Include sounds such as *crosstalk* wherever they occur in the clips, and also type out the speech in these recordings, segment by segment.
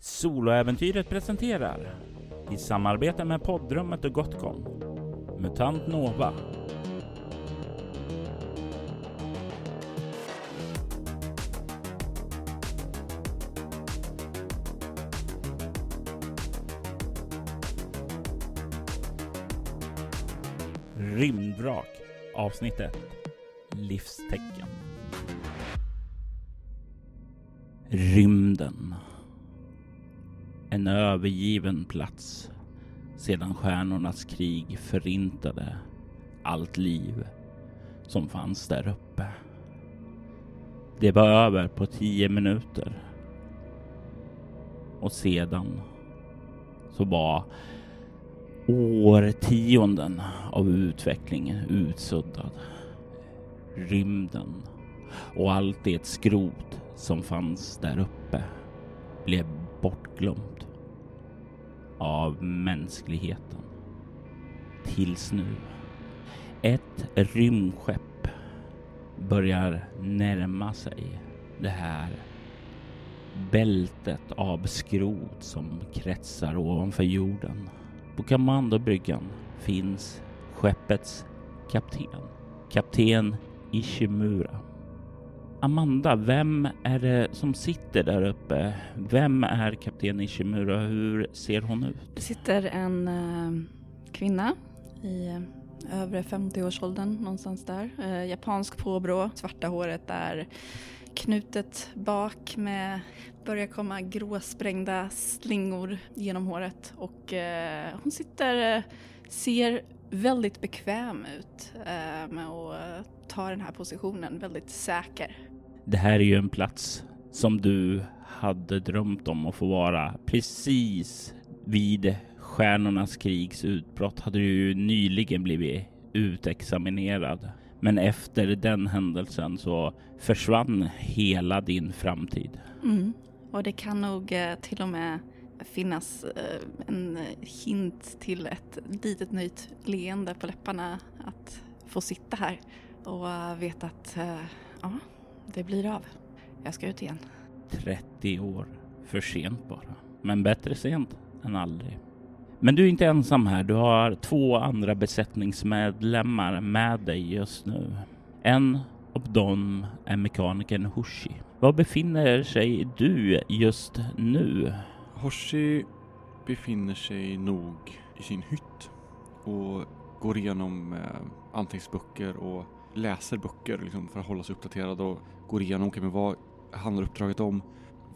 Soloäventyret presenterar i samarbete med poddrummet och Gotcon MUTANT NOVA. Rymdvrak avsnitt 1 Livstecken. Rymden en övergiven plats sedan stjärnornas krig förintade allt liv som fanns där uppe. Det var över på tio minuter. Och sedan så var årtionden av utveckling utsuddad. Rymden och allt det skrot som fanns där uppe blev bortglömt av mänskligheten. Tills nu. Ett rymdskepp börjar närma sig det här bältet av skrot som kretsar ovanför jorden. På kommandobryggan finns skeppets kapten, kapten Ishimura. Amanda, vem är det som sitter där uppe? Vem är kapten Ishimura? Hur ser hon ut? Det sitter en äh, kvinna i eh, övre 50-årsåldern någonstans där. Äh, japansk påbrå, svarta håret är knutet bak med börjar komma gråsprängda slingor genom håret och hon sitter, ser väldigt bekväm ut med att ta den här positionen, väldigt säker. Det här är ju en plats som du hade drömt om att få vara precis vid Stjärnornas krigs utbrott hade du ju nyligen blivit utexaminerad. Men efter den händelsen så försvann hela din framtid. Mm. Och det kan nog eh, till och med finnas eh, en hint till ett litet nöjt leende på läpparna att få sitta här och veta att eh, ja, det blir av. Jag ska ut igen. 30 år för sent bara. Men bättre sent än aldrig. Men du är inte ensam här. Du har två andra besättningsmedlemmar med dig just nu. En av dem är mekanikern Hoshi. Var befinner sig du just nu? Hoshi befinner sig nog i sin hytt och går igenom eh, anteckningsböcker och läser böcker liksom, för att hålla sig uppdaterad och går igenom okay, men vad handlar uppdraget om?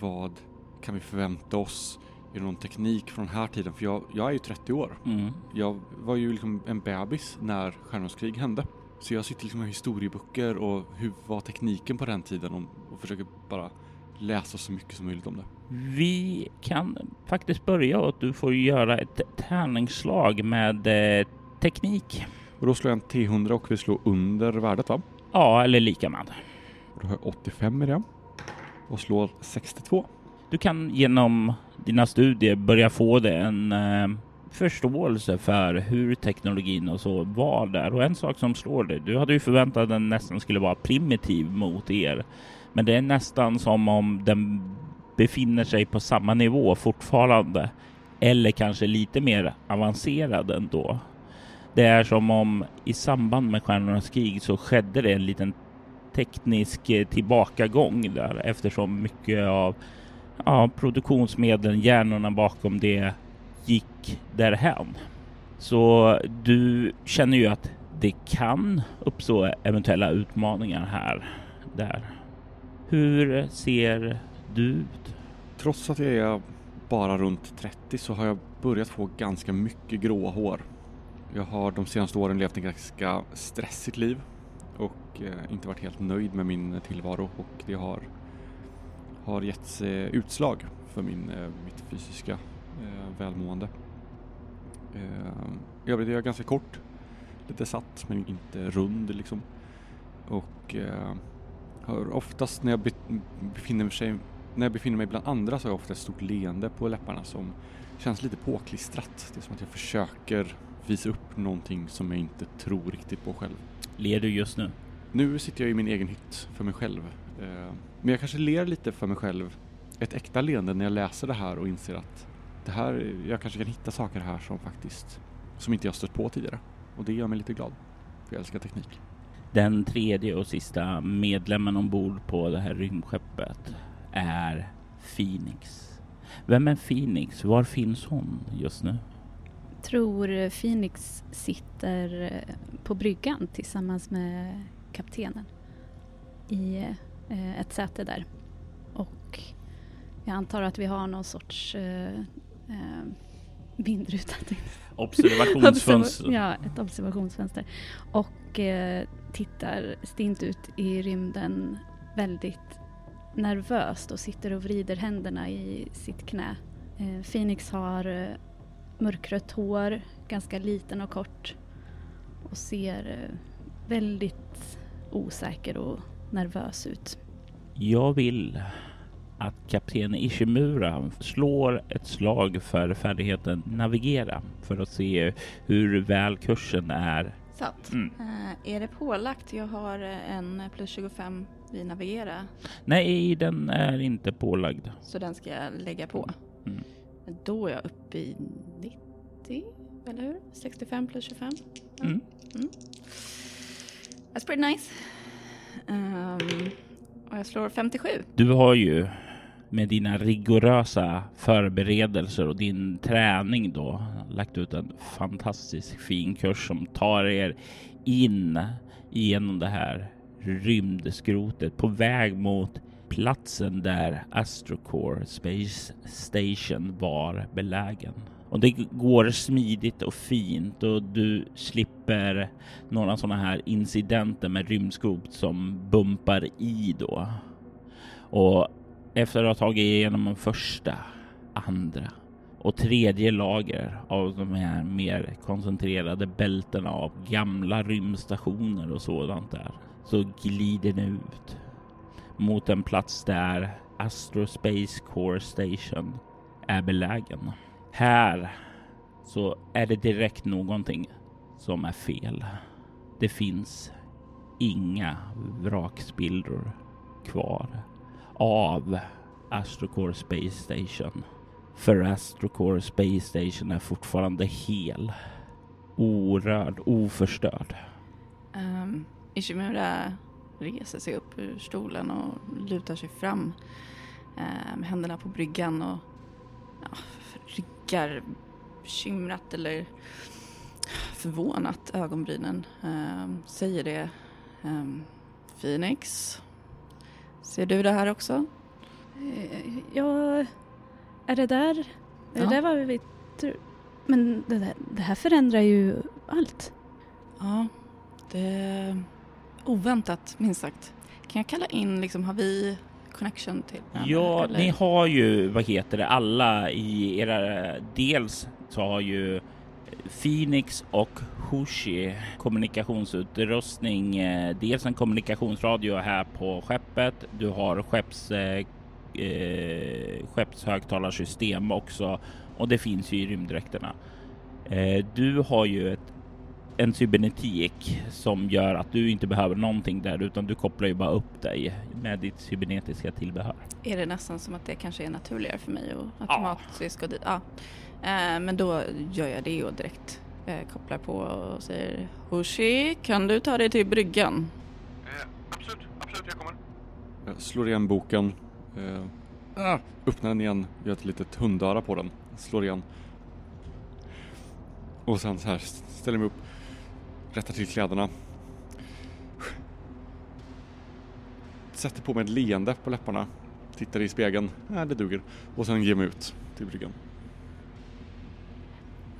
Vad kan vi förvänta oss? Är det någon teknik från den här tiden? För jag, jag är ju 30 år. Mm. Jag var ju liksom en bebis när Stjärnornas hände. Så jag sitter liksom med historieböcker och hur var tekniken på den tiden och, och försöker bara läsa så mycket som möjligt om det. Vi kan faktiskt börja och att du får göra ett tärningsslag med eh, teknik. Och då slår jag en T100 och vi slår under värdet va? Ja, eller lika med. Då har jag 85 i det och slår 62. Du kan genom dina studier börja få det en eh, förståelse för hur teknologin och så var där. Och en sak som slår dig, du hade ju förväntat att den nästan skulle vara primitiv mot er. Men det är nästan som om den befinner sig på samma nivå fortfarande. Eller kanske lite mer avancerad ändå. Det är som om i samband med Stjärnornas krig så skedde det en liten teknisk eh, tillbakagång där eftersom mycket av ja, produktionsmedlen, hjärnorna bakom det gick därhän. Så du känner ju att det kan uppstå eventuella utmaningar här, där. Hur ser du? Trots att jag är bara runt 30 så har jag börjat få ganska mycket gråa hår. Jag har de senaste åren levt ett ganska stressigt liv och eh, inte varit helt nöjd med min eh, tillvaro och det har, har gett utslag för min, eh, mitt fysiska välmående. I övrigt är jag ganska kort, lite satt men inte rund liksom. Och har oftast när jag befinner mig när jag befinner mig bland andra så har jag ofta ett stort leende på läpparna som känns lite påklistrat. Det är som att jag försöker visa upp någonting som jag inte tror riktigt på själv. Ler du just nu? Nu sitter jag i min egen hytt för mig själv. Eh, men jag kanske ler lite för mig själv ett äkta leende när jag läser det här och inser att det här, jag kanske kan hitta saker här som faktiskt, som inte jag stött på tidigare. Och det gör mig lite glad, för jag älskar teknik. Den tredje och sista medlemmen ombord på det här rymdskeppet är Phoenix. Vem är Phoenix? Var finns hon just nu? Tror Phoenix sitter eh, på bryggan tillsammans med kaptenen i eh, ett säte där. Och jag antar att vi har någon sorts eh, eh, vindruta. Observationsfönster. *laughs* ja, ett observationsfönster. Och eh, tittar stint ut i rymden väldigt nervöst och sitter och vrider händerna i sitt knä. Eh, Phoenix har eh, mörkrött hår, ganska liten och kort och ser eh, väldigt osäker och nervös ut. Jag vill att kapten Ishimura slår ett slag för färdigheten navigera för att se hur väl kursen är. Satt. Mm. Eh, är det pålagt? Jag har eh, en plus 25 vid navigera. Nej, den är inte pålagd. Så den ska jag lägga på. Mm. Då är jag uppe i 90, eller hur? 65 plus 25. Ja. Mm. That's pretty nice. Ehm, och jag slår 57. Du har ju med dina rigorösa förberedelser och din träning då lagt ut en fantastisk fin kurs som tar er in genom det här rymdskrotet på väg mot platsen där Astrocore Space Station var belägen. Och det går smidigt och fint och du slipper några sådana här incidenter med rymdskrot som bumpar i då. Och efter att ha tagit igenom den första, andra och tredje lager av de här mer koncentrerade bältena av gamla rymdstationer och sådant där så glider ni ut mot en plats där Astro Space Core Station är belägen. Här så är det direkt någonting som är fel. Det finns inga vrakspillror kvar av Astrocore Space Station. För Astrocore Space Station är fortfarande hel, orörd, oförstörd. Um, Ishimura reser sig upp ur stolen och lutar sig fram eh, med händerna på bryggan och ja, ryggar bekymrat eller förvånat ögonbrynen. Ehm, säger det. Um, Phoenix, ser du det här också? Eh, Ja, är det där? Är Ja. det där vad vi tror? Men det, där, det här förändrar ju allt. Ja, det är oväntat minst sagt. Kan jag kalla in, liksom, har vi connection till varandra, Ja, eller? ni har ju, vad heter det, alla i era... Dels så har ju Phoenix och Hushi kommunikationsutrustning. eh, Dels en kommunikationsradio här på skeppet. Du har skepps, eh, eh, skeppshögtalarsystem också och det finns ju i rymddräkterna. Eh, du har ju ett, en cybernetik som gör att du inte behöver någonting där utan du kopplar ju bara upp dig med ditt cybernetiska tillbehör. Är det nästan som att det kanske är naturligare för mig att automatiskt gå dit? Ja. Eh, men då gör jag det och direkt eh, kopplar på och säger Hoshi, kan du ta dig till bryggan? Eh, absolut, absolut, jag kommer. Jag slår igen boken. Eh, ah, öppnar den igen, gör ett litet hundöra på den. Slår igen. Och sen så här ställer mig upp, rättar till kläderna. Sätter på mig ett leende på läpparna. Tittar i spegeln. Nej, det duger. Och sen ger mig ut till bryggan.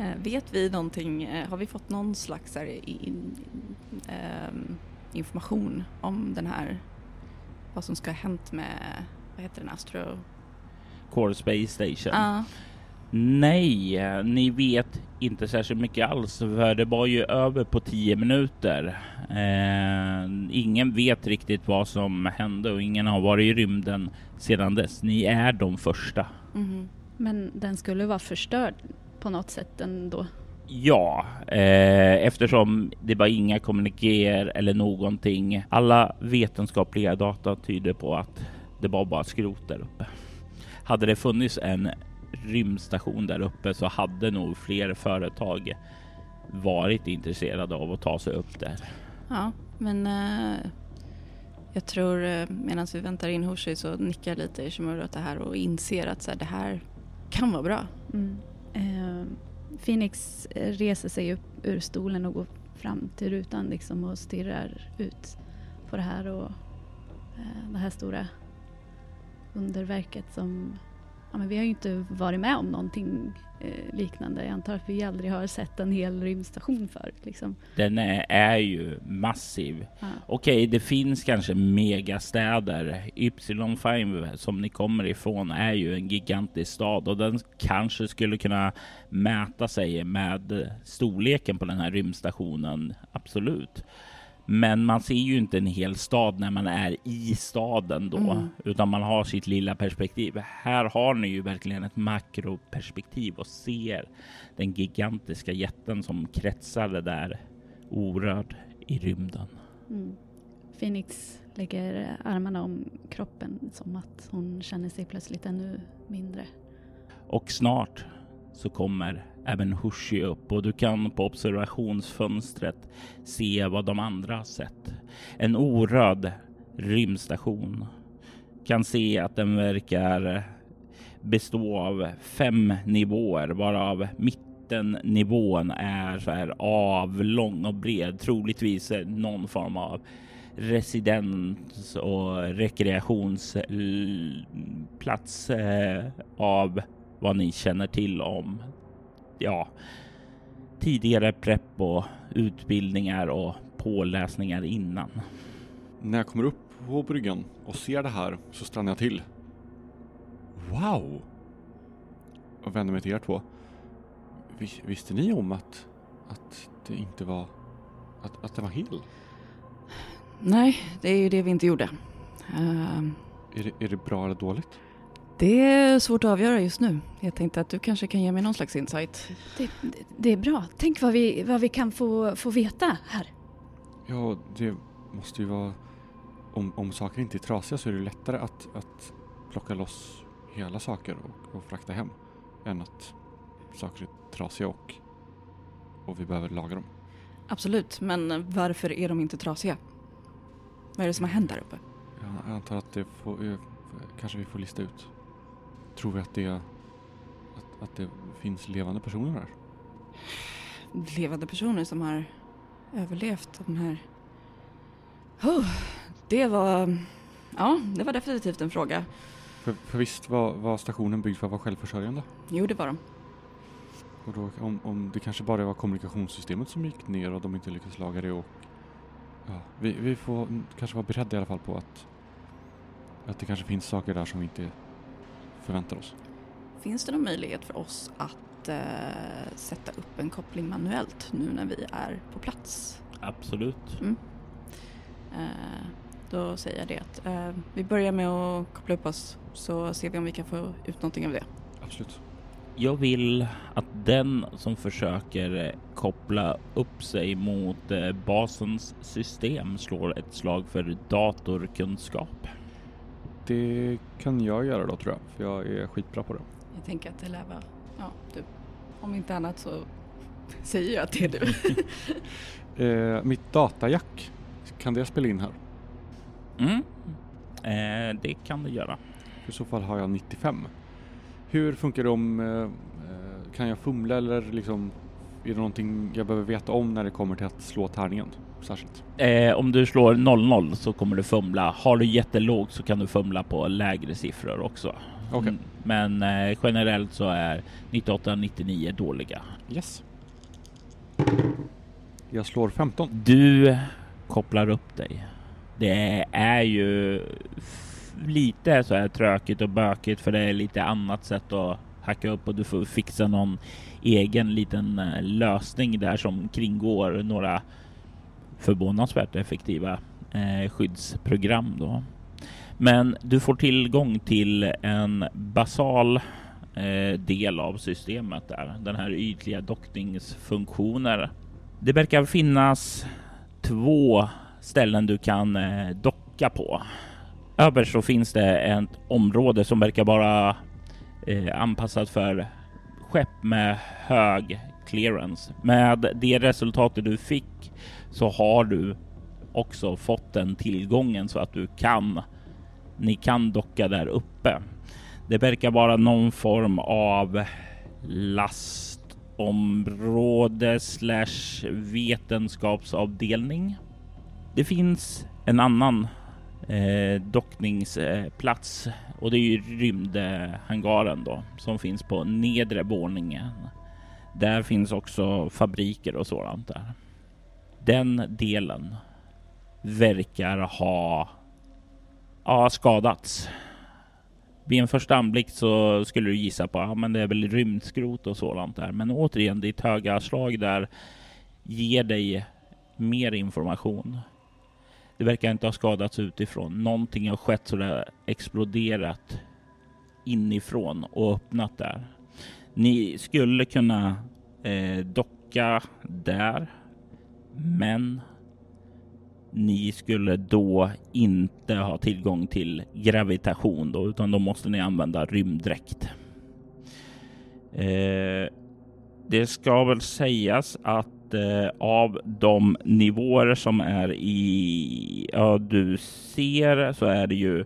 Eh, vet vi någonting, eh, har vi fått någon slags in, ehm, information om den här, vad som ska ha hänt med, vad heter den, Astro? Core Space Station. Ja. Nej, ni vet inte särskilt mycket alls för det var ju över på 10 minuter. Eh, ingen vet riktigt vad som hände och ingen har varit i rymden sedan dess. Ni är de första. mhm. Men den skulle vara förstörd på något sätt ändå. Ja, eh, eftersom det var inga kommunikéer eller någonting. Alla vetenskapliga data tyder på att det var bara skrot där uppe. hade det funnits en rymdstation där uppe så hade nog fler företag varit intresserade av att ta sig upp där. Ja, men uh, jag tror uh, medan vi väntar in Hoshi så nickar lite Ishimura åt det här och inser att så här, det här kan vara bra. Mm. Eh, Phoenix reser sig upp ur stolen och går fram till rutan liksom och stirrar ut på det här och eh, det här stora underverket som ja, men vi har ju inte varit med om någonting eh, liknande. Jag antar att vi aldrig har sett en hel rymdstation förut. Liksom. Den är, är ju massiv. Ja. Okej, det finns kanske megastäder. Ypsilon 5 som ni kommer ifrån är ju en gigantisk stad och den kanske skulle kunna mäta sig med storleken på den här rymdstationen. Absolut. Men man ser ju inte en hel stad när man är i staden då, mm. utan man har sitt lilla perspektiv. Här har ni ju verkligen ett makroperspektiv och ser den gigantiska jätten som kretsar där orörd i rymden. Mm. Phoenix lägger armarna om kroppen som att hon känner sig plötsligt ännu mindre. Och snart så kommer även Hushi upp och du kan på observationsfönstret se vad de andra har sett. En oröd rymdstation. Kan se att den verkar bestå av fem nivåer varav mittennivån är så här avlång och bred. Troligtvis någon form av residens och rekreationsplats eh, av vad ni känner till om ja, tidigare prepp och utbildningar och påläsningar innan. När jag kommer upp på bryggan och ser det här så stannar jag till. Wow! Och vänder mig till er två. Visste ni om att, att det inte var, att, att det var hel? Nej, det är ju det vi inte gjorde. Uh... Är, det, är det bra eller dåligt? Det är svårt att avgöra just nu. Jag tänkte att du kanske kan ge mig någon slags insight. Det, det är bra. Tänk vad vi, vad vi kan få, få veta här. Ja, det måste ju vara... Om, om saker inte är trasiga så är det lättare att, att plocka loss hela saker och, och frakta hem än att saker är trasiga och, och vi behöver laga dem. Absolut, men varför är de inte trasiga? Vad är det som har hänt där uppe? Jag antar att det får, kanske vi får lista ut. Tror vi att det, att, att det finns levande personer där? Levande personer som har överlevt de här... Oh, det var... Ja, det var definitivt en fråga. För, för visst var, var, stationen byggd för att vara självförsörjande? Jo, det var de. Och då, om, om det kanske bara var kommunikationssystemet som gick ner och de inte lyckades laga det och... Ja, vi, vi får kanske vara beredda i alla fall på att, att det kanske finns saker där som vi inte förväntar oss. Finns det någon möjlighet för oss att uh, sätta upp en koppling manuellt nu när vi är på plats? Absolut. Mm. Uh, då säger jag det att uh, vi börjar med att koppla upp oss så ser vi om vi kan få ut någonting av det. Absolut. Jag vill att den som försöker koppla upp sig mot basens system slår ett slag för datorkunskap. Det kan jag göra då tror jag, för jag är skitbra på det. Jag tänker att det lär vara, ja du. Om inte annat så *laughs* säger jag att det är du. *laughs* eh, mitt datajack, kan det spela in här? Mm, eh, det kan det göra. I så fall har jag 95. Hur funkar det om, eh, eh, kan jag fumla eller liksom, är det någonting jag behöver veta om när det kommer till att slå tärningen? Särskilt. Eh, om du slår 0-0 så kommer du fumla. Har du jättelågt så kan du fumla på lägre siffror också. Okay. Mm, men eh, generellt så är 98-99 dåliga. Yes. Jag slår 15. Du kopplar upp dig. Det är ju lite så här trökigt och bökigt för det är lite annat sätt att hacka upp och du får fixa någon egen liten eh, lösning där som kringgår några förvånansvärt effektiva eh, skyddsprogram då. Men du får tillgång till en basal eh, del av systemet där, den här ytliga dockningsfunktioner. Det verkar finnas två ställen du kan eh, docka på. Överst så finns det ett område som verkar vara eh, anpassat för skepp med hög clearance. Med det resultatet du fick så har du också fått den tillgången så att du kan. Ni kan docka där uppe. Det verkar vara någon form av lastområde slash vetenskapsavdelning. Det finns en annan eh, dockningsplats och det är ju rymdhangaren då som finns på nedre våningen. Där finns också fabriker och sådant där. Den delen verkar ha ja, skadats. Vid en första anblick så skulle du gissa på att ja, det är väl rymdskrot och sådant där. Men återigen, ditt höga slag där ger dig mer information. Det verkar inte ha skadats utifrån. Någonting har skett så det har exploderat inifrån och öppnat där. Ni skulle kunna eh, docka där, men ni skulle då inte ha tillgång till gravitation då, utan då måste ni använda rymddräkt. Eh, det ska väl sägas att eh, av de nivåer som är i, ja du ser så är det ju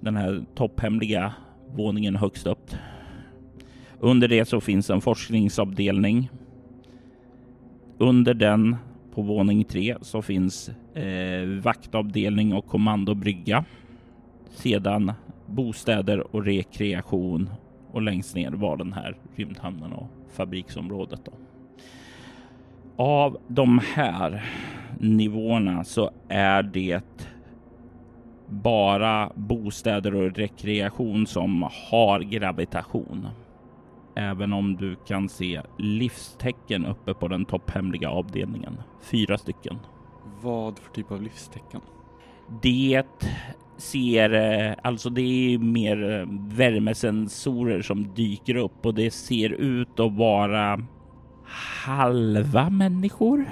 den här topphemliga våningen högst upp. Under det så finns en forskningsavdelning. Under den på våning tre så finns eh, vaktavdelning och kommandobrygga. Sedan bostäder och rekreation och längst ner var den här rymdhamnen och fabriksområdet. Då. Av de här nivåerna så är det bara bostäder och rekreation som har gravitation. Även om du kan se livstecken uppe på den topphemliga avdelningen. Fyra stycken. Vad för typ av livstecken? Det ser, eh, alltså det är mer eh, värmesensorer som dyker upp och det ser ut att vara halva människor.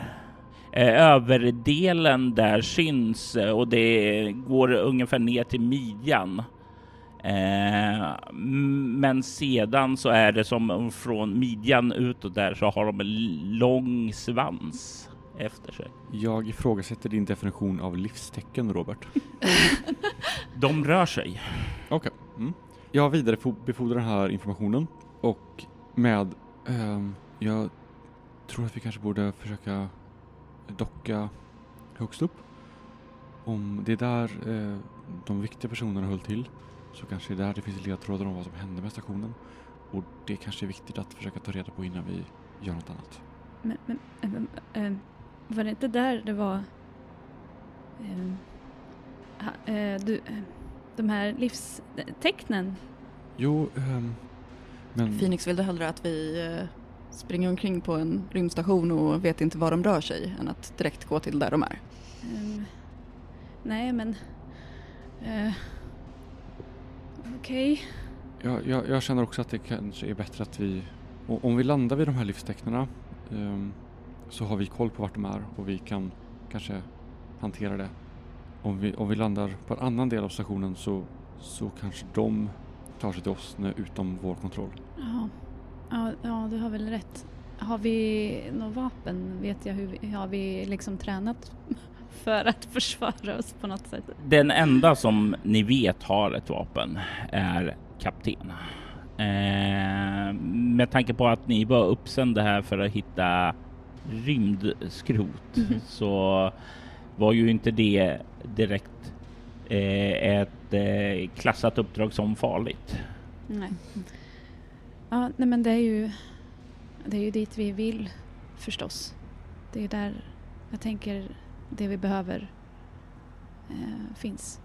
Eh, överdelen där syns och det går ungefär ner till midjan. Men sedan så är det som från midjan utåt där så har de en lång svans efter sig. Jag ifrågasätter din definition av livstecken, Robert. *laughs* De rör sig. Okej. Okay. Mm. Jag vidarebefordrar den här informationen och med, um, jag tror att vi kanske borde försöka docka högst upp. Om det är där eh, de viktiga personerna höll till så kanske det är där det finns ledtrådar om vad som hände med stationen. Och det kanske är viktigt att försöka ta reda på innan vi gör något annat. Men, men, men äh, var det inte där det var äh, äh, du, de här livstecknen? Jo, ähm, men... Phoenix vill du hellre att vi äh, springer omkring på en rymdstation och vet inte var de rör sig än att direkt gå till där de är? Um, nej, men... Okej. Okay. Ja, jag, jag, känner också att det kanske är bättre att vi... Om vi landar vid de här livstecknen um, så har vi koll på vart de är och vi kan kanske hantera det. Om vi, om vi landar på en annan del av stationen så, så kanske de tar sig till oss utom vår kontroll. Ja. Ja, ja, du har väl rätt. Har vi något vapen? Vet jag hur har vi liksom tränat för att *laughs* försvara oss på något sätt? Den enda som ni vet har ett vapen är kapten. Eh, med tanke på att ni var uppsända här för att hitta rymdskrot mm. så var ju inte det direkt eh, ett eh, klassat uppdrag som farligt. Nej. Ja, nej men det är ju det är ju dit vi vill förstås. Det är där jag tänker det vi behöver eh, finns.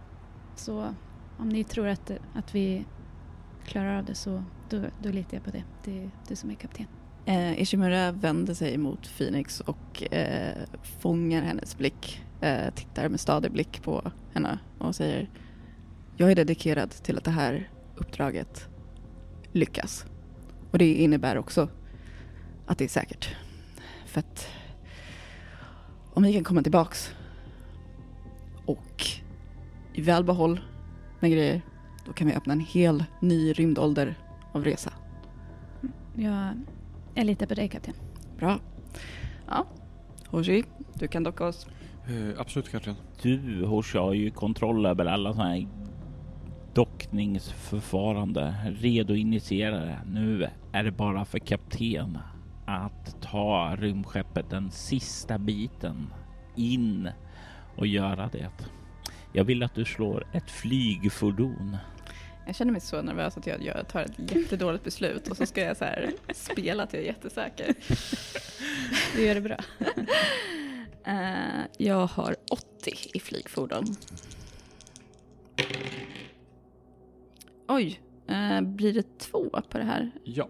Så om ni tror att, att vi klarar av det så då, då litar jag på det. Det är du som är kapten. Eh, Ishimura vänder sig mot Phoenix och eh, fångar hennes blick. Eh, tittar med stadig blick på henne och säger Jag är dedikerad till att det här uppdraget lyckas. Och det innebär också att det är säkert. För att om vi kan komma tillbaks och i välbehåll med grejer, då kan vi öppna en hel ny rymdålder av resa. Jag, jag litar på dig kapten. Bra. Ja, Hoshi, du kan docka oss. Eh, absolut kapten. Du Hoshi har ju kontroll över alla sådana här dockningsförfarande, redo initierade. Nu är det bara för kapten att ta rymdskeppet den sista biten in och göra det. Jag vill att du slår ett flygfordon. Jag känner mig så nervös att jag tar ett jättedåligt beslut och så ska jag så här spela att jag är jättesäker. Du gör det bra. Eh, jag har 80 i flygfordon. Oj, eh, blir det två på det här? Ja.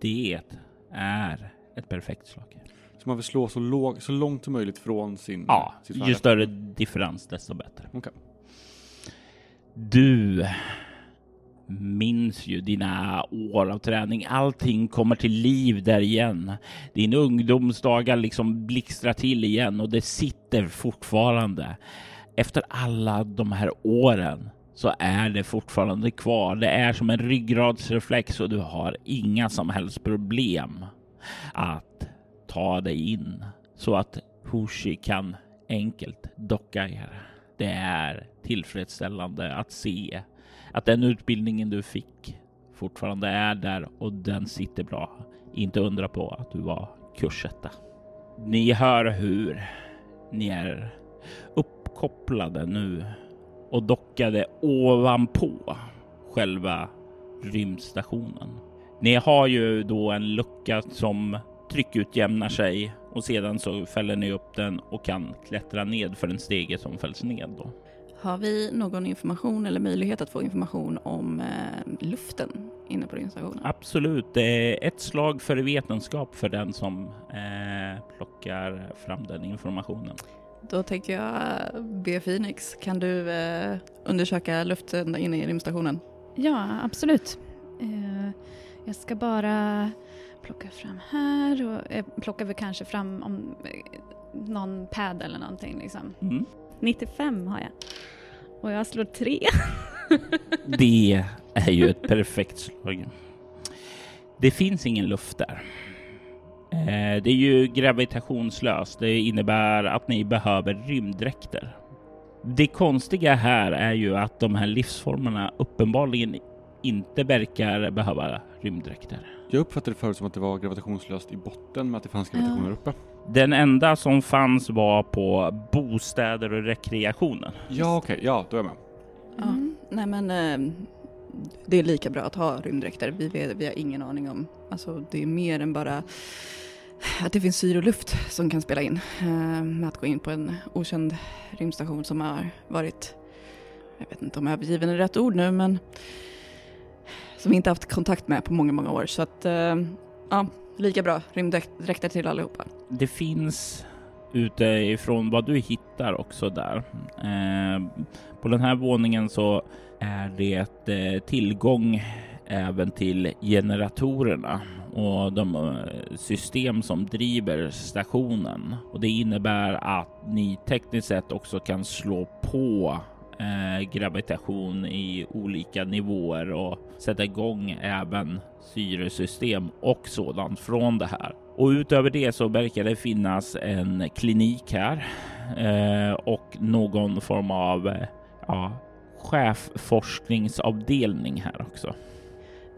Det är ett perfekt slag. Så man vill slå så, låg, så långt som möjligt från sin... Ja, ju större differens desto bättre. Okej. Du minns ju dina år av träning. Allting kommer till liv där igen. Din ungdomsdagar liksom blixtrar till igen och det sitter fortfarande. Efter alla de här åren så är det fortfarande kvar. Det är som en ryggradsreflex och du har inga som helst problem att ta dig in så att Hoshi kan enkelt docka er. Det är tillfredsställande att se att den utbildningen du fick fortfarande är där och den sitter bra. Inte undra på att du var kursetta. Ni hör hur ni är uppkopplade nu och dockade ovanpå själva rymdstationen. Ni har ju då en lucka som tryckutjämnar sig och sedan så fäller ni upp den och kan klättra ned för en stege som fälls ned då. Har vi någon information eller möjlighet att få information om eh, luften inne på rymdstationen? Absolut, det är ett slag för vetenskap för den som eh, plockar fram den informationen. Då tänker jag be Phoenix, kan du eh, undersöka luften inne i rymdstationen? Ja, absolut. Eh, jag ska bara plocka fram här och jag plockar väl kanske fram om, eh, någon pad eller någonting liksom. Mm. 95 har jag. Och jag slår tre. *laughs* Det är ju ett perfekt slag. Det finns ingen luft där. Eh, det är ju gravitationslöst. Det innebär att ni behöver rymddräkter. Det konstiga här är ju att de här livsformerna uppenbarligen inte verkar behöva rymddräkter. Jag uppfattade det förut som att det var gravitationslöst i botten men att det fanns gravitation Ja. där uppe. Den enda som fanns var på bostäder och rekreationen. Ja okej, ja då är jag med. Ja, Mm. nej men eh, det är lika bra att ha rymddräkter. Vi, vet, vi har ingen aning om, alltså det är mer än bara att det finns syre och luft som kan spela in. Eh, med att gå in på en okänd rymdstation som har varit, jag vet inte om övergiven är rätt ord nu, men som vi inte haft kontakt med på många, många år. Så att, eh, ja, lika bra rymddräkter till allihopa. Det finns utifrån vad du hittar också där. Eh, på den här våningen så är det eh, tillgång även till generatorerna och de eh, system som driver stationen. Och det innebär att ni tekniskt sett också kan slå på eh, gravitation i olika nivåer och sätta igång även syresystem och sådant från det här. Och utöver det så verkar det finnas en klinik här eh, och någon form av eh, ja, chefforskningsavdelning här också.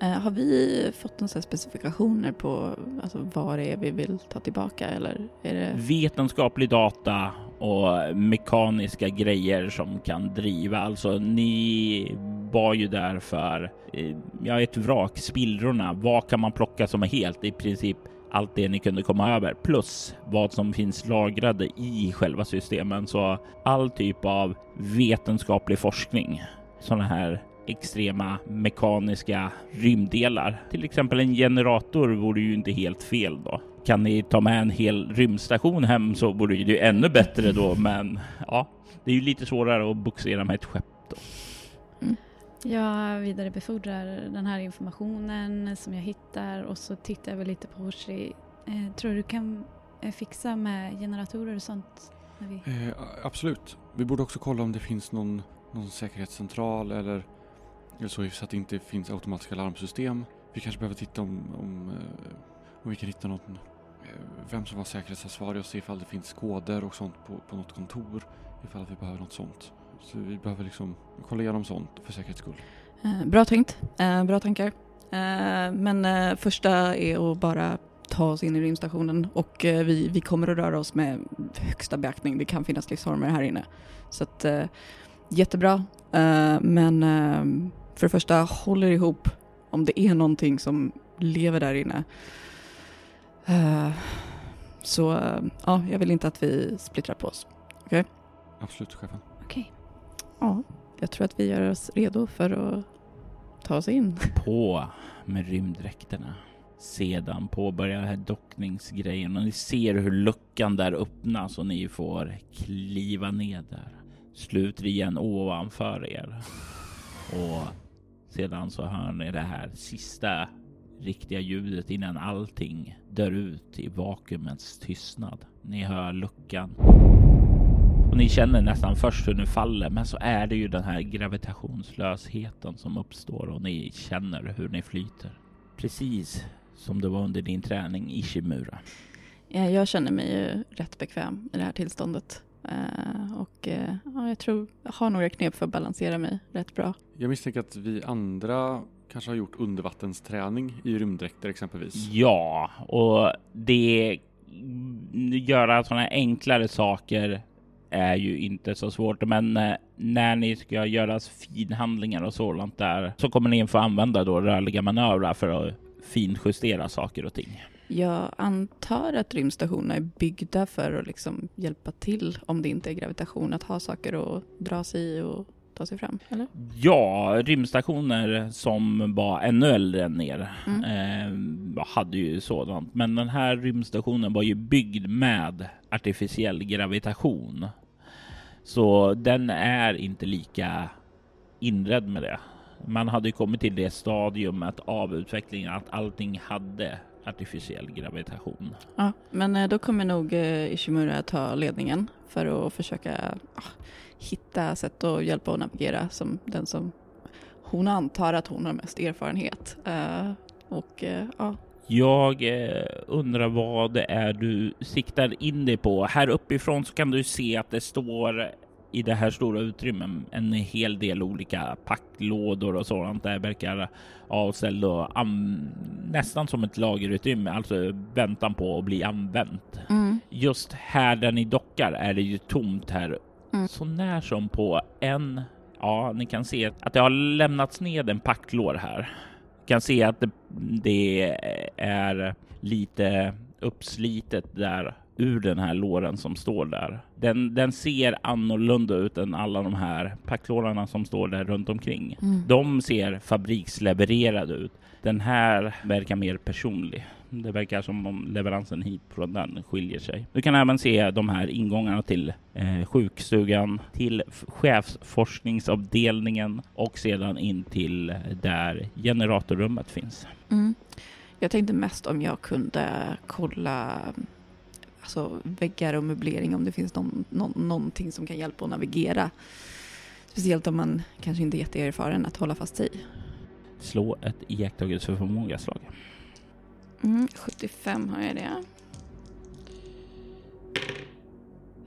Eh, har vi fått några specifikationer på alltså, vad det är vi vill ta tillbaka eller är det Vetenskaplig data och mekaniska grejer som kan driva. Alltså ni var ju där för eh, ja, ett vrak, spillrorna. Vad kan man plocka som är helt? I princip allt det ni kunde komma över plus vad som finns lagrade i själva systemen. Så all typ av vetenskaplig forskning. Sådana här extrema mekaniska rymddelar. Till exempel en generator vore ju inte helt fel då. Kan ni ta med en hel rymdstation hem så vore det ju ännu bättre då, *laughs* men ja, det är ju lite svårare att boxera med ett skepp då. Jag vidarebefordrar den här informationen som jag hittar och så tittar jag väl lite på Hoshi. Eh, tror du kan eh, fixa med generatorer och sånt? När vi... Eh, absolut. Vi borde också kolla om det finns någon, någon säkerhetscentral eller eller så, hyfsat att det inte finns automatiska larmsystem. Vi kanske behöver titta om, om, eh, om vi kan hitta någon, eh, vem som var säkerhetsansvarig och se ifall det finns koder och sånt på, på något kontor. Ifall att vi behöver något sånt. Så vi behöver liksom kolla igenom sånt för säkerhets skull. Eh, bra tänkt, bra tankar. Men första är att bara ta oss in i rymdstationen och vi, vi kommer att röra oss med högsta beaktning. Det kan finnas livsformer här inne. Så att eh, jättebra. Eh, men eh, för det första, håll er ihop om det är någonting som lever där inne. Eh, så ja, jag vill inte att vi splittrar på oss. Absolut, chefen. Okej. Ja, jag tror att vi gör oss redo för att ta oss in. *laughs* På med rymddräkterna. Sedan påbörjar den här dockningsgrejen och ni ser hur luckan där öppnas och ni får kliva ner där. Sluter igen ovanför er. Och sedan så hör ni det här sista riktiga ljudet innan allting dör ut i vakuumets tystnad. Ni hör luckan. Och ni känner nästan först hur ni faller, men så är det ju den här gravitationslösheten som uppstår och ni känner hur ni flyter. Precis som det var under din träning i Shimura. Ja, jag känner mig ju rätt bekväm i det här tillståndet. Eh, och eh, ja, jag tror jag har några knep för att balansera mig rätt bra. Jag misstänker att vi andra kanske har gjort undervattensträning i rymddräkter exempelvis. Ja, och det göra sådana enklare saker är ju inte så svårt, men eh, när ni ska göra finhandlingar och sådant där så kommer ni få använda då rörliga manövrar för att finjustera saker och ting. Jag antar att rymdstationerna är byggda för att liksom hjälpa till om det inte är gravitation, att ha saker att dra sig i och ta sig fram, eller? Ja, rymdstationer som var ännu äldre än er Mm. eh, hade ju sådant. Men den här rymdstationen var ju byggd med artificiell gravitation. Så den är inte lika inredd med det. Man hade ju kommit till det stadiumet av utvecklingen att allting hade artificiell gravitation. Ja, men eh, då kommer nog eh, Ishimura ta ledningen för att försöka ah, hitta sätt att hjälpa och navigera som den som hon antar att hon har mest erfarenhet. Eh, och ja, Jag undrar vad det är du siktar in dig på. Här uppifrån så kan du se att det står i det här stora utrymmet en hel del olika packlådor och sådant. Där verkar avställda och an- nästan som ett lagerutrymme, alltså väntan på att bli använt. mm, Just här där ni dockar är det ju tomt här. Mm. Så när som på en, ja, ni kan se att det har lämnats ned en packlår här. Kan se att det, det är lite uppslitet där ur den här låren som står där. Den, den ser annorlunda ut än alla de här packlårarna som står där runt omkring. mm. De ser fabrikslevererade ut. Den här verkar mer personlig. Det verkar som om leveransen hit från den skiljer sig. Du kan även se de här ingångarna till eh, sjukstugan, till chefsforskningsavdelningen och sedan in till där generatorrummet finns. Mm. Jag tänkte mest om jag kunde kolla alltså, väggar och möblering om det finns någon, någon, någonting som kan hjälpa att navigera. Speciellt om man kanske inte är jätteerfaren att hålla fast sig. Slå ett iakttagelseförmåga-slag. Mm, 75 har jag det.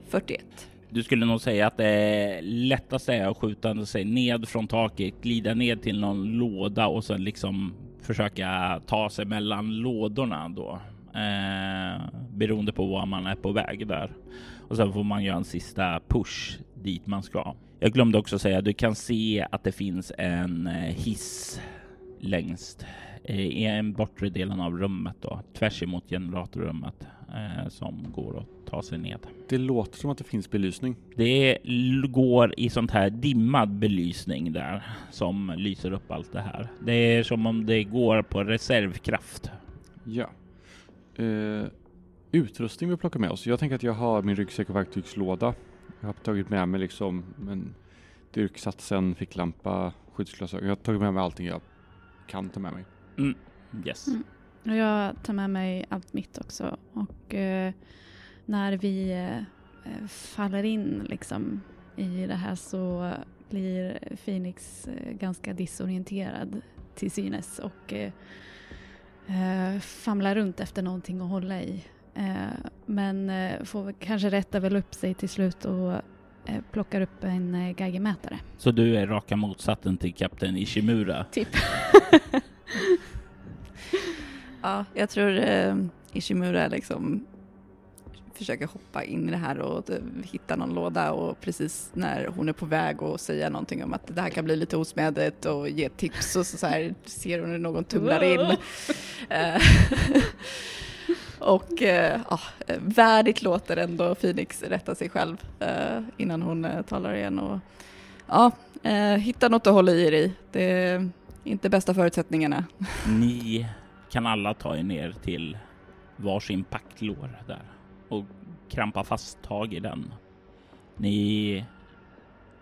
41. Du skulle nog säga att det lättaste är att skjuta sig ned från taket, glida ned till någon låda och sen liksom försöka ta sig mellan lådorna då. Eh, beroende på var man är på väg där. Och sen får man göra en sista push dit man ska. Jag glömde också säga, du kan se att det finns en eh, hiss längst eh, i en bortre delen av rummet då, tvärs emot generatorrummet eh, som går att ta sig ned. Det låter som att det finns belysning. Det går i sånt här dimmad belysning där som lyser upp allt det här. Det är som om det går på reservkraft. Ja. Eh, utrustning vi plockar med oss. Jag tänker att jag har min ryggsäck och verktygslåda. Jag har tagit med mig liksom en dyrksatsen, ficklampa, skyddsglasögon. Jag har tagit med mig allting jag kan ta med mig. Yes. Mm. Och jag tar med mig allt mitt också. Och eh, när vi eh, faller in liksom i det här så blir Phoenix eh, ganska disorienterad till synes och eh, famlar runt efter någonting att hålla i. Eh, men eh, får kanske rätta väl upp sig till slut och eh, plockar upp en eh, geigermätare. Så du är raka motsatsen till kapten Ishimura? Typ. *laughs* Ja, jag tror eh, Ishimura liksom försöker hoppa in i det här och hitta någon låda och precis när hon är på väg att säga någonting om att det här kan bli lite osmädigt och ge tips och så, så här ser hon hur någon tumlar in. Eh, *laughs* och eh, ja, värdigt låter ändå Phoenix rätta sig själv eh, innan hon eh, talar igen och ja, hitta något att hålla i dig. Det är inte bästa förutsättningarna. Ni kan alla ta er ner till varsin packlår där och krampa fast tag i den. Ni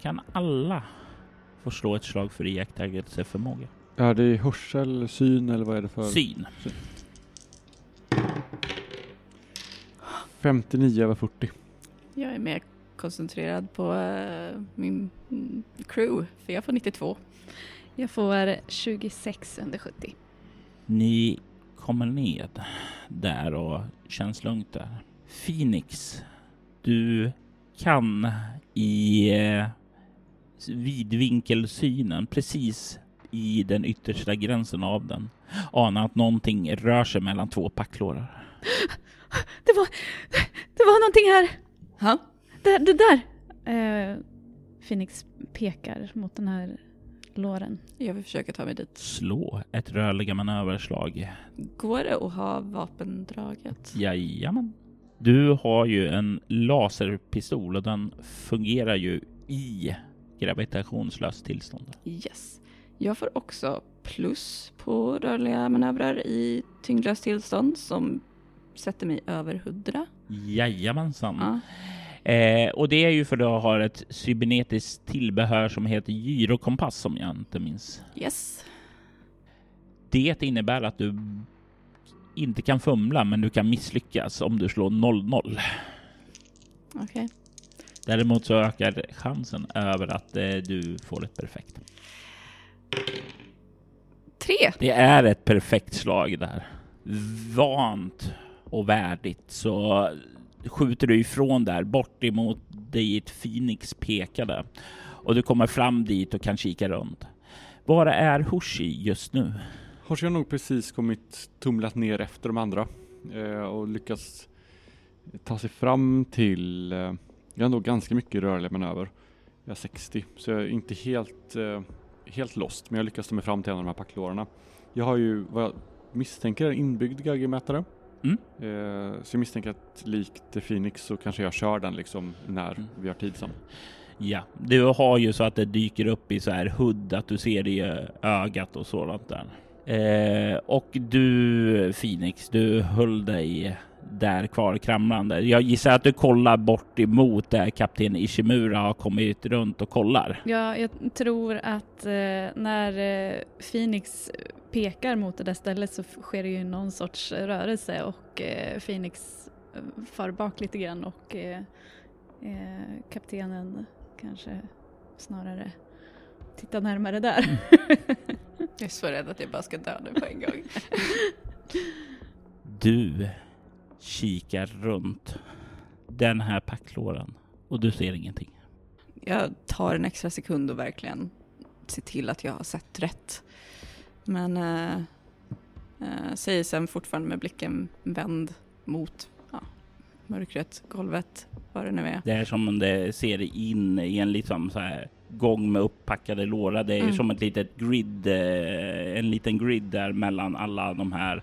kan alla få slå ett slag för iakttagelseförmåga. Är det hörsel, syn eller vad är det för? Syn. 59 över 40. Jag är mer koncentrerad på eh, min crew, för jag får 92. Jag får 26 under 70. Ni kommer ned där och känns lugnt där. Phoenix, du kan i eh, vidvinkelsynen precis i den yttersta gränsen av den ana att någonting rör sig mellan två packlårar. *laughs* Det var, det var någonting här! Ha? Det, det där! Eh, Phoenix pekar mot den här låren. Jag vill försöka ta mig dit. Slå ett rörliga manöverslag. Går det att ha vapendraget? Jajamän. Du har ju en laserpistol och den fungerar ju i gravitationslöst tillstånd. Yes. Jag får också plus på rörliga manövrar i tyngdlöst tillstånd som sätter mig över 100. Jajamensan. Ja. Eh, och det är ju för att du har ett cybernetiskt tillbehör som heter gyrokompass som jag inte minns. Yes. Det innebär att du inte kan fumla, men du kan misslyckas om du slår 0-0. Okej. Däremot så ökar chansen över att eh, du får ett perfekt. Tre. Det är ett perfekt slag där. Vant och värdigt så skjuter du ifrån där bort emot dit Phoenix pekade och du kommer fram dit och kan kika runt. Var är Hushi just nu? Har jag nog precis kommit tumlat ner efter de andra eh, och lyckats ta sig fram till, eh, jag har ändå ganska mycket rörliga manöver. Jag är 60 så jag är inte helt, eh, helt lost men jag lyckas ta mig fram till en av de här packlårarna. Jag har ju vad jag misstänker är en inbyggd geigermätare. Mm. Eh, så jag misstänker att likt Phoenix så kanske jag kör den liksom när Mm. vi har tid sen. Ja, du har ju så att det dyker upp i så här hudd att du ser det i ögat och sådant där. Eh, och du Phoenix, du höll dig där kvar kramrande. Jag gissar att du kollar bort emot där kapten Ishimura har kommit runt och kollar. Ja, jag tror att eh, när eh, Phoenix pekar mot det där stället så sker det ju någon sorts rörelse och eh, Phoenix eh, far bak lite grann och eh, kaptenen kanske snarare tittar närmare där. *laughs* Jag är så rädd att jag bara ska dö nu på en gång. *laughs* Du kikar runt den här packlåren och du ser ingenting. Jag tar en extra sekund och verkligen ser till att jag har sett rätt. Men eh, eh, säger sen fortfarande med blicken vänd mot ja, mörkret, golvet, vad det nu är. Det är som om det ser in i en liksom så här gång med upppackade lårar. Det är Mm. som ett litet grid, eh, en liten grid där mellan alla de här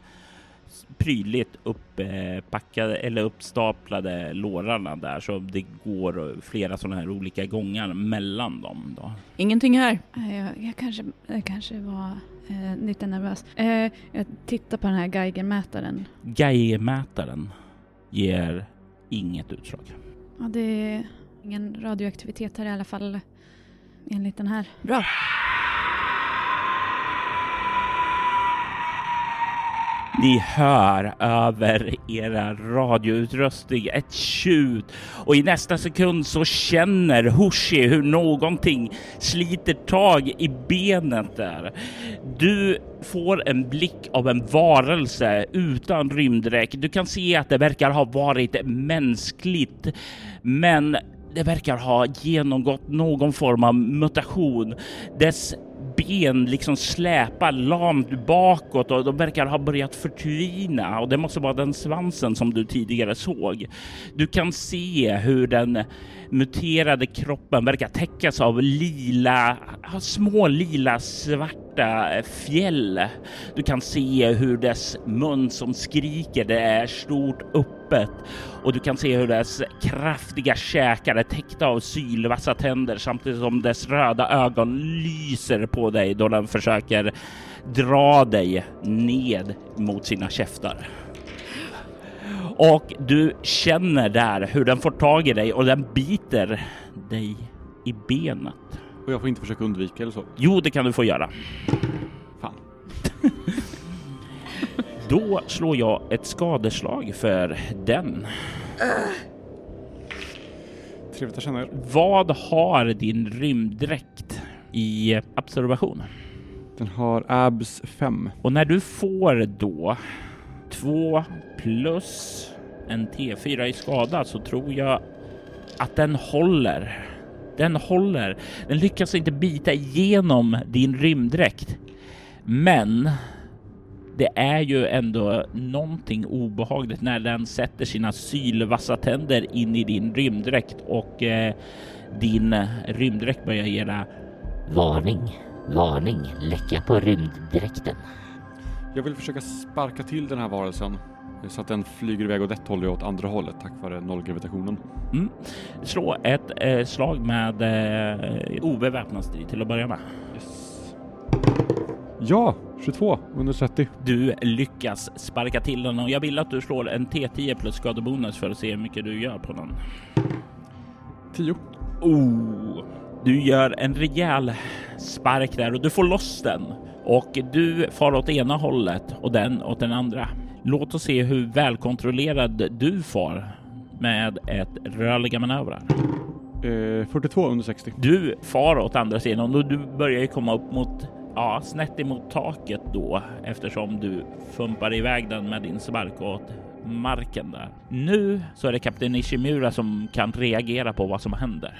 prydligt upppackade eller uppstaplade lårarna där så det går flera sådana här olika gångar mellan dem då. Ingenting här. Jag, jag, kanske, jag kanske var eh, lite nervös. Eh, jag tittar på den här Geigermätaren. Geigermätaren ger inget utslag. Ja, det är ingen radioaktivitet här i alla fall enligt den här. Bra. Ni hör över era radioutrustning ett tjut och i nästa sekund så känner Hoshi hur någonting sliter tag i benet där. Du får en blick av en varelse utan rymddräkt. Du kan se att det verkar ha varit mänskligt, men det verkar ha genomgått någon form av mutation. Dess ben liksom släpar lamt bakåt och de verkar ha börjat förtvina och det måste vara den svansen som du tidigare såg. Du kan se hur den muterade kroppen verkar täckas av lila, små lila svarta fjäll. Du kan se hur dess mun som skriker, det är stort öppet och du kan se hur dess kraftiga käkar är täckta av sylvassa tänder samtidigt som dess röda ögon lyser på dig då den försöker dra dig ned mot sina käftar. Och du känner där hur den får tag i dig och den biter dig i benet. Och jag får inte försöka undvika eller så? Jo, det kan du få göra. Fan. *laughs* Då slår jag ett skadeslag för den. Trevligt att känna er. Vad har din rymddräkt i observation? Den har abs 5. Och när du får då 2 plus en T4 i skada så tror jag att den håller. Den håller. Den lyckas inte bita igenom din rymddräkt. Men det är ju ändå någonting obehagligt när den sätter sina sylvassa tänder in i din rymddräkt och eh, din rymddräkt börjar ge dig Varning, varning, läcka på rymddräkten. Jag vill försöka sparka till den här varelsen så att den flyger iväg åt ett håll och åt andra hållet tack vare nollgravitationen. Mm. Slå ett eh, slag med eh, obeväpnad strid till att börja med. Yes. Ja, 22 under 30. Du lyckas sparka till den och jag vill att du slår en T10 plus skadebonus för att se hur mycket du gör på den. 10. Oh, du gör en rejäl spark där och du får loss den och du far åt ena hållet och den åt den andra. Låt oss se hur välkontrollerad du far med ett rörliga manövrar. Eh, 42 under 60. Du far åt andra sidan och du börjar ju komma upp mot ja, snett emot taket då eftersom du fumpar iväg den med din spark åt marken där. Nu så är det kapten Ishimura som kan reagera på vad som händer.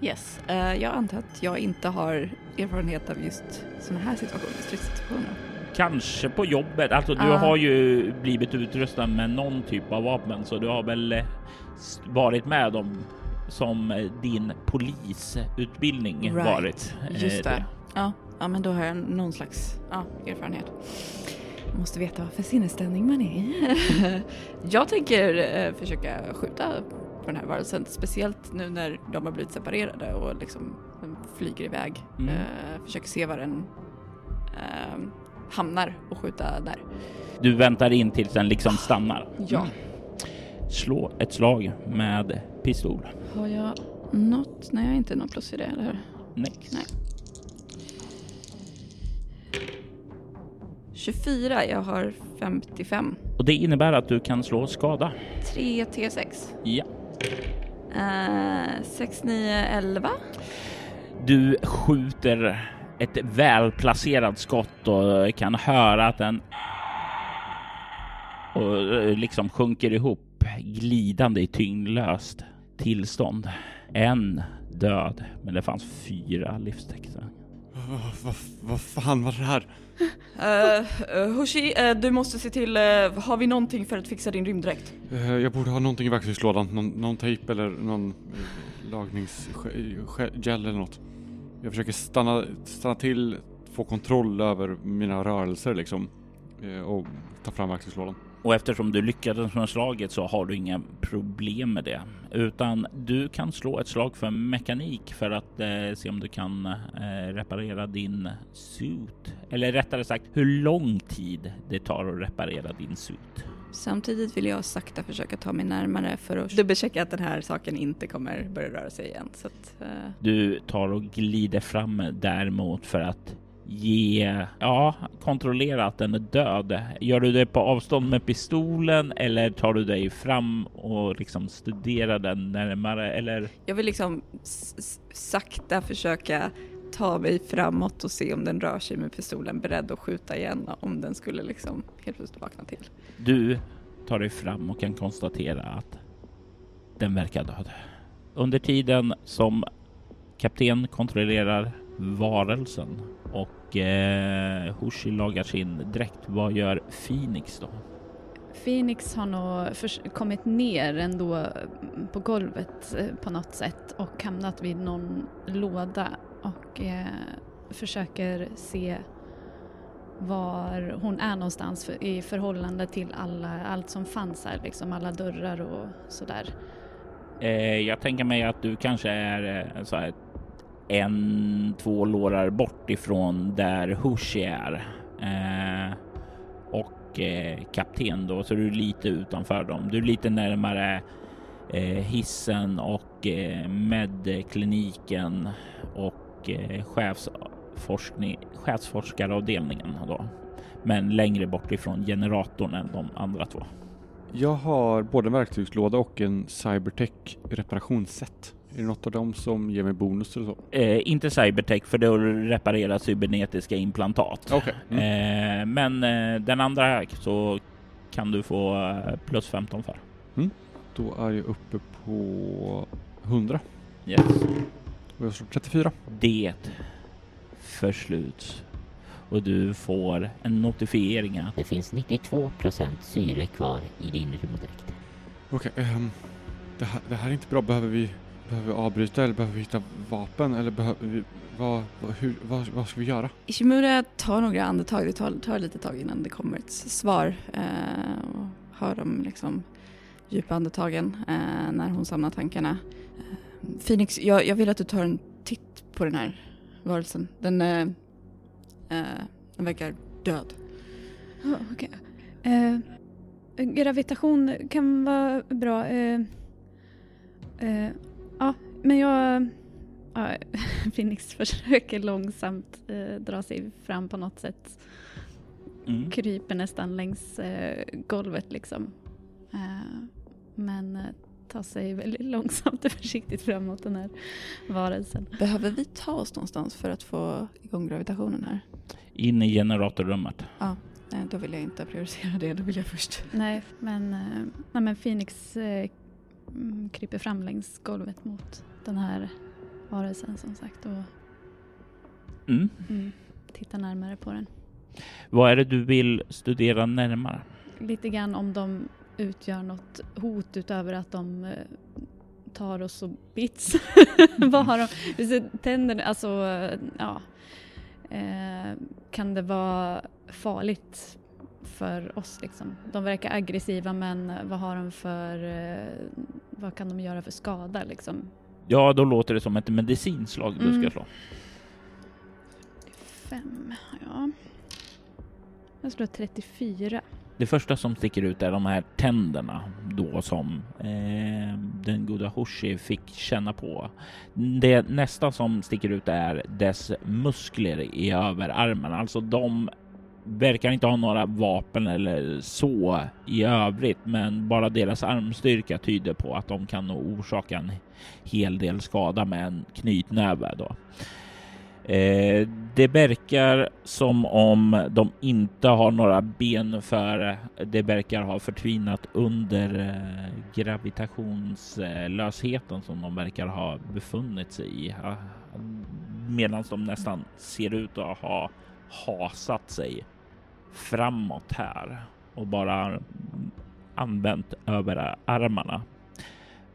Yes, eh, jag antar att jag inte har erfarenhet av just sådana här situationer, stridssituationer. Kanske på jobbet, alltså du Ah. har ju blivit utrustad med någon typ av vapen så du har väl eh, varit med om som eh, din polisutbildning Right, varit. Just det. Ja, ja, men då har jag någon slags ja, erfarenhet. Jag måste veta vad för sinnesställning man är i. *laughs* jag tänker eh, försöka skjuta på den här varelsen, speciellt nu när de har blivit separerade och liksom flyger iväg. Mm. Eh, försöker se var den eh, hamnar och skjuta där. Du väntar in tills den liksom stannar. Ja. Mm. Slå ett slag med pistol. Har jag något? Nej, jag har inte något plus i det, eller hur? Nej. Nej. 24, jag har 55. Och det innebär att du kan slå skada. 3 T6. Ja. Uh, 6, 9, 11. Du skjuter ett välplacerat skott och kan höra att den och eh, liksom sjunker ihop glidande i tyngdlöst tillstånd. En död, men det fanns fyra livstecken. Vad fan var det här? Uh, Hoshi, eh, du måste se till, eh, har vi någonting för att fixa din rymddräkt? Eh, jag borde ha någonting i verktygslådan. Någon, någon tejp eller någon uh, lagningsgel eller något. Jag försöker stanna, stanna till, få kontroll över mina rörelser liksom. och ta fram verktygslådan. Och eftersom du lyckades med slaget så har du inga problem med det, utan du kan slå ett slag för mekanik för att eh, se om du kan eh, reparera din suit. Eller rättare sagt hur lång tid det tar att reparera din suit. Samtidigt vill jag sakta försöka ta mig närmare för att dubbelchecka att den här saken inte kommer börja röra sig igen. Att, eh, Du tar och glider fram däremot för att ge, ja, kontrollera att den är död. Gör du det på avstånd med pistolen eller tar du dig fram och liksom studerar den närmare eller? Jag vill liksom sakta försöka ta mig framåt och se om den rör sig med pistolen beredd att skjuta igen om den skulle liksom helt plötsligt vakna till. Du tar dig fram och kan konstatera att den verkar död. Under tiden som kapten kontrollerar varelsen och eh, Hushi lagar sin dräkt. Vad gör Phoenix då? Phoenix har nog kommit ner ändå på golvet eh, på något sätt och hamnat vid någon låda och eh, försöker se var hon är någonstans för, i förhållande till alla, allt som fanns här, liksom alla dörrar och sådär. Eh, jag tänker mig att du kanske är eh, så här, en, två lårar bort ifrån där Hushi är. Eh, och eh, kapten då, så du är lite utanför dem. Du är lite närmare eh, hissen och eh, medkliniken och eh, chefsforskning, chefsforskaravdelningen då. Men längre bort ifrån generatorn än de andra två. Jag har både en verktygslåda och en Cybertech reparationsset. Är det något av dem som ger mig bonus eller så? Eh, inte Cybertech för då repareras cybernetiska implantat. Okay. Mm. Eh, men eh, den andra så kan du få eh, plus 15 för. Mm. Då är jag uppe på 100. Yes. Och jag slår 34. Det försluts och du får en notifiering att det finns 92% syre kvar i din rymddräkt. Okej, okay, um, ehm, det, det, här är inte bra. Behöver vi Behöver vi avbryta eller behöver vi hitta vapen eller behöver vi, vad, vad, hur, vad, vad ska vi göra? Ishimura tar några andetag, det tar, tar lite tag innan det kommer ett svar. Eh, och hör de liksom djupa andetagen eh, när hon samlar tankarna. Eh, Phoenix, jag, jag, vill att du tar en titt på den här varelsen. Den, eh, eh den verkar död. Oh, okay. Eh, gravitation kan vara bra. Eh, Ja, men jag... Ja, *laughs* Phoenix försöker långsamt eh, dra sig fram på något sätt. Mm. Kryper nästan längs eh, golvet liksom. Eh, men eh, tar sig väldigt *laughs* långsamt och försiktigt framåt den här varelsen. Behöver vi ta oss någonstans för att få igång gravitationen här? In i generatorrummet. Ja, nej, då vill jag inte prioritera det. Då vill jag först. Nej, men, eh, nej, men Phoenix eh, mm, kryper fram längs golvet mot den här varelsen som sagt och mm. Mm, tittar närmare på den. Vad är det du vill studera närmare? Lite grann om de utgör något hot utöver att de eh, tar oss och bits. *laughs* Vad har de? Tänder, alltså, ja. Eh, kan det vara farligt för oss. Liksom. De verkar aggressiva men vad har de för, eh, vad kan de göra för skada liksom? Ja, då låter det som ett medicinslag du mm. ska slå. Fem, ja. Jag slår 34. Det första som sticker ut är de här tänderna då som eh, den goda Hoshi fick känna på. Det nästa som sticker ut är dess muskler i överarmen, alltså de verkar inte ha några vapen eller så i övrigt, men bara deras armstyrka tyder på att de kan nog orsaka en hel del skada med en knytnäve. Då. Eh, det verkar som om de inte har några ben för det verkar ha förtvinat under eh, gravitationslösheten som de verkar ha befunnit sig i. Medan de nästan ser ut att ha hasat sig framåt här och bara använt överarmarna.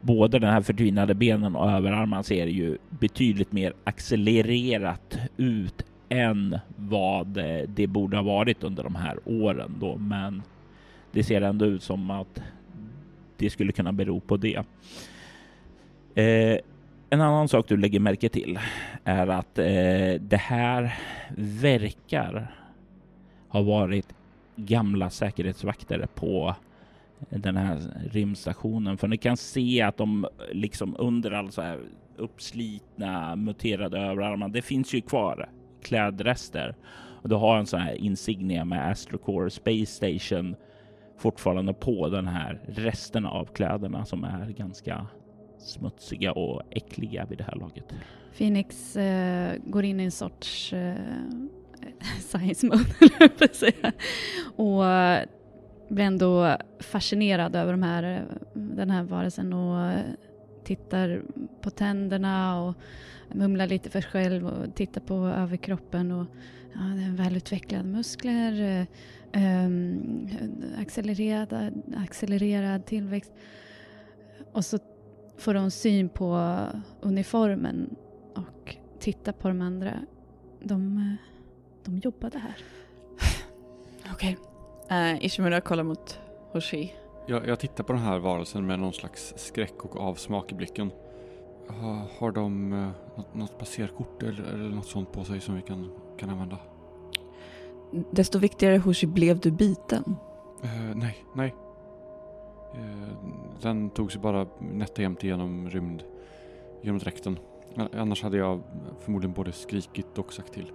Både den här förtvinade benen och överarmarna ser ju betydligt mer accelererat ut än vad det borde ha varit under de här åren då, men det ser ändå ut som att det skulle kunna bero på det. Eh, en annan sak du lägger märke till är att eh, det här verkar har varit gamla säkerhetsvakter på den här rymdstationen. För ni kan se att de liksom under all så här uppslitna muterade överarmar, det finns ju kvar klädrester. Och du har en sån här insignia med Astrocore Space Station fortfarande på den här resten av kläderna som är ganska smutsiga och äckliga vid det här laget. Phoenix eh, går in i en sorts eh, *laughs* science mode, *laughs* höll jag på att säga. Och eh, blir ändå fascinerad över de här, eh, den här varelsen och eh, tittar på tänderna och mumlar lite för sig själv och tittar på överkroppen och ja, den välutvecklade muskler, um, accelererad, accelererad tillväxt. Och så får hon syn på uniformen och tittar på de andra. De, de jobbade här. Okej. Uh, Ishimura kollar mot Hoshi. Jag, jag tittar på den här varelsen med någon slags skräck och avsmak i blicken. Ha, har de eh, något, något passerkort eller, eller något sånt på sig som vi kan, kan använda? Desto viktigare Hoshi, blev du biten? Eh, nej, nej. Eh, den tog sig bara nätt och jämnt igenom rymd, genom dräkten. Annars hade jag förmodligen både skrikit och sagt till.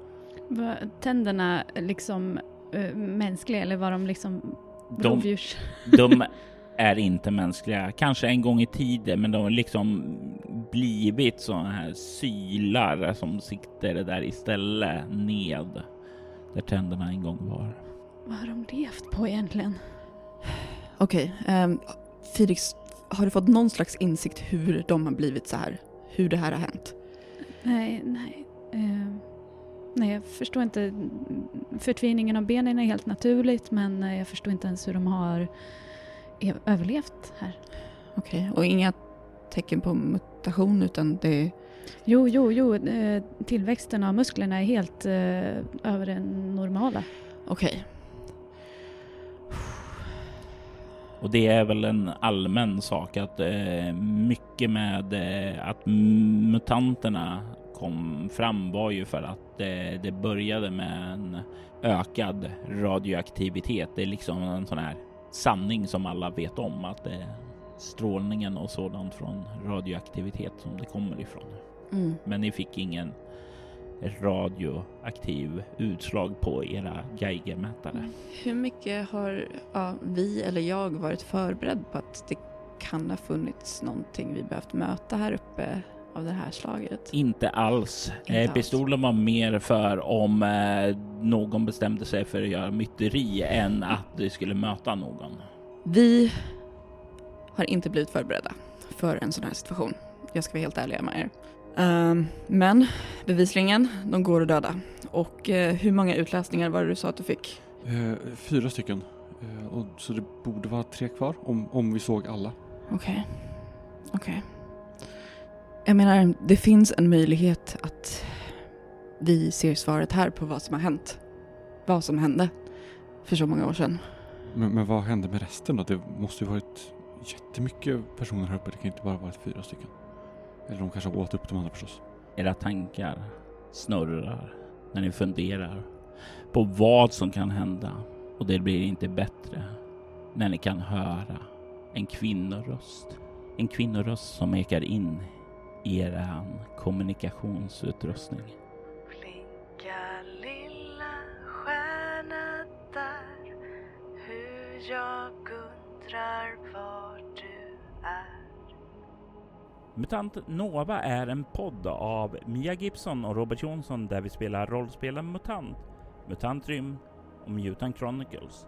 Var tänderna liksom eh, mänskliga eller var de liksom De, rovdjurs? de *laughs* är inte mänskliga. Kanske en gång i tiden, men de har liksom blivit sådana här sylar som sitter där istället ned där tänderna en gång var. Vad har de levt på egentligen? Okej. Um, Felix, har du fått någon slags insikt hur de har blivit så här? Hur det här har hänt? Nej, nej. Eh, nej, jag förstår inte. Förtviningen av benen är helt naturligt men eh, jag förstår inte ens hur de har e- överlevt här. Okej. Och inga tecken på mutation utan det... Jo, jo, jo. Eh, tillväxten av musklerna är helt eh, över det normala. Okej. Och det är väl en allmän sak att eh, mycket med eh, att mutanterna kom fram var ju för att det började med en ökad radioaktivitet. Det är liksom en sån här sanning som alla vet om att det är strålningen och sådant från radioaktivitet som det kommer ifrån. Mm. Men ni fick ingen radioaktiv utslag på era Geigermätare. Hur mycket har ja, vi eller jag varit förberedd på att det kan ha funnits någonting vi behövt möta här uppe av det här slaget? Inte alls. Inte eh, alls. pistolen var mer för om eh, någon bestämde sig för att göra myteri än att du skulle möta någon. Vi har inte blivit förberedda för en sån här situation. Jag ska vara helt ärlig med er. Ehm, men bevisligen, de går att döda. Och eh, hur många utläsningar var det du sa att du fick? Eh, fyra stycken. Och, så det borde vara tre kvar om, om vi såg alla. Okej. Okej. Jag menar, det finns en möjlighet att vi ser svaret här på vad som har hänt. Vad som hände för så många år sedan. Men, men vad hände med resten då? Det måste ju varit jättemycket personer här uppe. Det kan inte bara varit fyra stycken. Eller de kanske åt upp de andra förstås. Era tankar snurrar när ni funderar på vad som kan hända och det blir inte bättre när ni kan höra en kvinnoröst. En kvinnoröst som ekar in eran kommunikationsutrustning. Blinka lilla stjärna där Hur jag undrar var du är MUTANT NOVA är en podd av Mia Gibson och Robert Jonsson där vi spelar rollspelen MUTANT, MUTANT Rymd och Mutant Chronicles.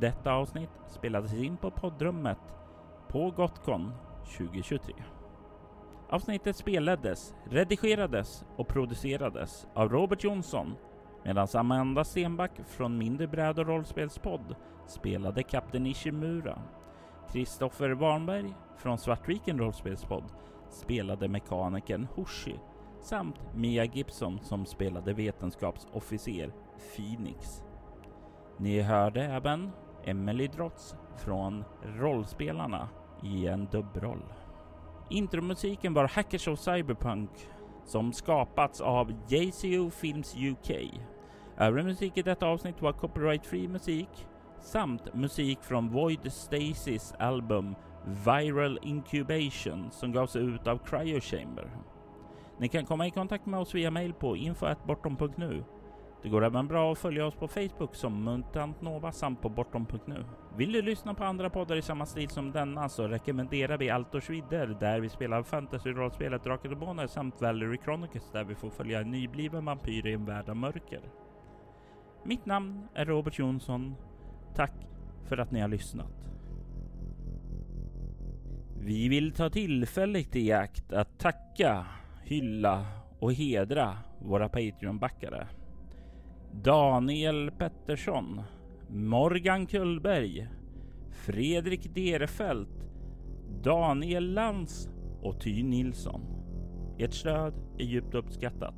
Detta avsnitt spelades in på poddrummet på Gotcon 2023. Avsnittet spelades, redigerades och producerades av Robert Jonsson medan Amanda Stenback från Mindre bräd och rollspelspodd spelade Kapten Ishimura. Kristoffer Warnberg från Svartviken rollspelspodd spelade mekanikern Hoshi samt Mia Gibson som spelade vetenskapsofficer Phoenix. Ni hörde även Emily Drotz från Rollspelarna i en dubbroll. Intromusiken var Hackers of Cyberpunk som skapats av JCO Films UK. Övrig musik i detta avsnitt var copyright-free musik samt musik från Void Stasis album Viral Incubation som gavs ut av Cryo Chamber. Ni kan komma i kontakt med oss via mail på info.bortom.nu. Det går även bra att följa oss på Facebook som Mutant Nova samt på bortom.nu. Vill du lyssna på andra poddar i samma stil som denna så rekommenderar vi Altors Vidder där vi spelar fantasy-rollspelet Drakar och Demoner samt Valerie Chronicles där vi får följa en nybliven vampyr i en värld av mörker. Mitt namn är Robert Jonsson. Tack för att ni har lyssnat. Vi vill ta tillfället i akt att tacka, hylla och hedra våra Patreon-backare. Daniel Pettersson, Morgan Kullberg, Fredrik Derefelt, Daniel Lantz och Ty Nilsson. Ert stöd är djupt uppskattat.